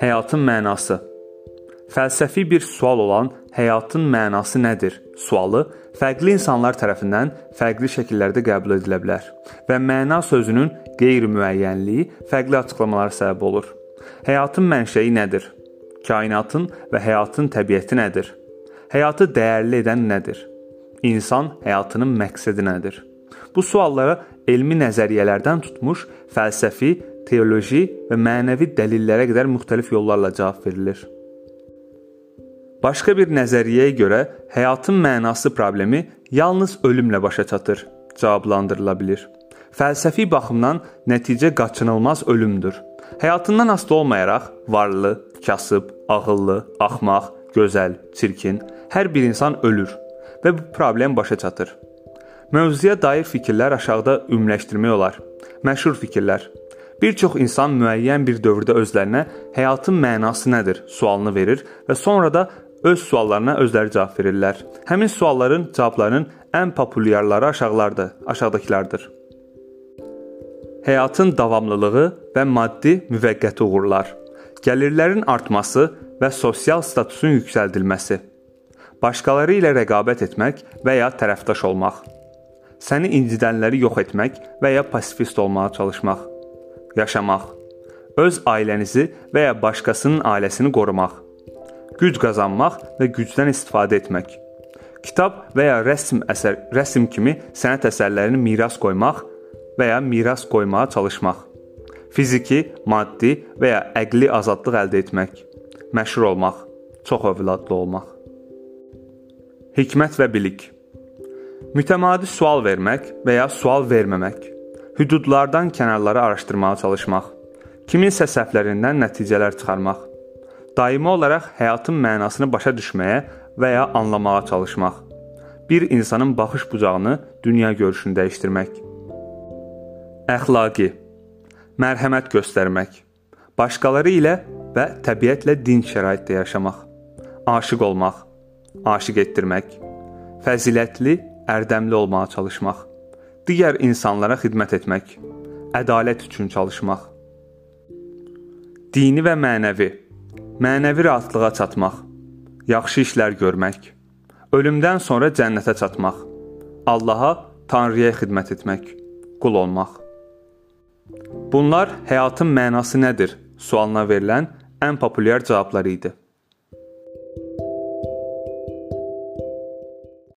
Həyatın mənası Fəlsəfi bir sual olan həyatın mənası nədir? Sualı fərqli insanlar tərəfindən fərqli şəkillərdə qəbul edilə bilər və məna sözünün qeyri-müəyyənliyi fərqli açıqlamalara səbəb olur. Həyatın mənşəyi nədir? Kainatın və həyatın təbiəti nədir? Həyatı dəyərli edən nədir? İnsan həyatının məqsədi nədir? Bu suallara elmi nəzəriyyələrdən tutmuş fəlsəfi, teoloji və mənəvi dəlillərə qədər müxtəlif yollarla cavab verilir. Başqa bir nəzəriyyəyə görə həyatın mənası problemi yalnız ölümlə başa çatır, cavablandırıla bilər. Fəlsəfi baxımdan nəticə qaçınılmaz ölümdür. Həyatından asılı olmayaraq varlı, kasıb, ağıllı, axmaq, gözəl, çirkin hər bir insan ölür və bu problem başa çatır. Mövzuya dair fikirlər aşağıda ümumiləşdirmək olar. Məşhur fikirlər. Bir çox insan müəyyən bir dövrdə özlərinə həyatın mənası nədir sualını verir və sonra da öz suallarına özləri cavab verirlər. Həmin sualların cavablarının ən populyarları aşağılarda, aşağıdakılardır. Həyatın davamlılığı və maddi müvəqqəti uğurlar. Gəlirlərin artması və sosial statusun yüksəldilməsi. Başqaları ilə rəqabət etmək və ya tərəfdaş olmaq. Səni incidənləri yox etmək və ya pasifist olmağa çalışmaq. Yaşamaq, öz ailənizi və ya başqasının ailəsini qorumaq, güc qazanmaq və gücdən istifadə etmək, kitab və ya rəsm əsər, rəsm kimi sənət əsərlərini miras qoymaq və ya miras qoymağa çalışmaq, fiziki, maddi və ya əqli azadlıq əldə etmək, məşhur olmaq, çox övladlı olmaq. Hikmət və bilik. Mütəmadi sual vermək və ya sual verməmək hüdudlardan kənarları araşdırmağa çalışmaq, kiminsə səhvlərindən nəticələr çıxarmaq, daimi olaraq həyatın mənasını başa düşməyə və ya anlamağa çalışmaq, bir insanın baxış bucağını, dünya görüşünü dəyişdirmək. Əxlaqi mərhəmət göstərmək, başqaları ilə və təbiətlə dinc şəraitdə yaşamaq, aşiq olmaq, aşiq etdirmək, fəzilətli, ərdəmli olmağa çalışmaq digər insanlara xidmət etmək, ədalət üçün çalışmaq. Dini və mənəvi, mənəvi rahatlığa çatmaq, yaxşı işlər görmək, ölümdən sonra cənnətə çatmaq, Allaha, Tanrıya xidmət etmək, qul olmaq. Bunlar həyatın mənası nədir sualına verilən ən populyar cavablar idi.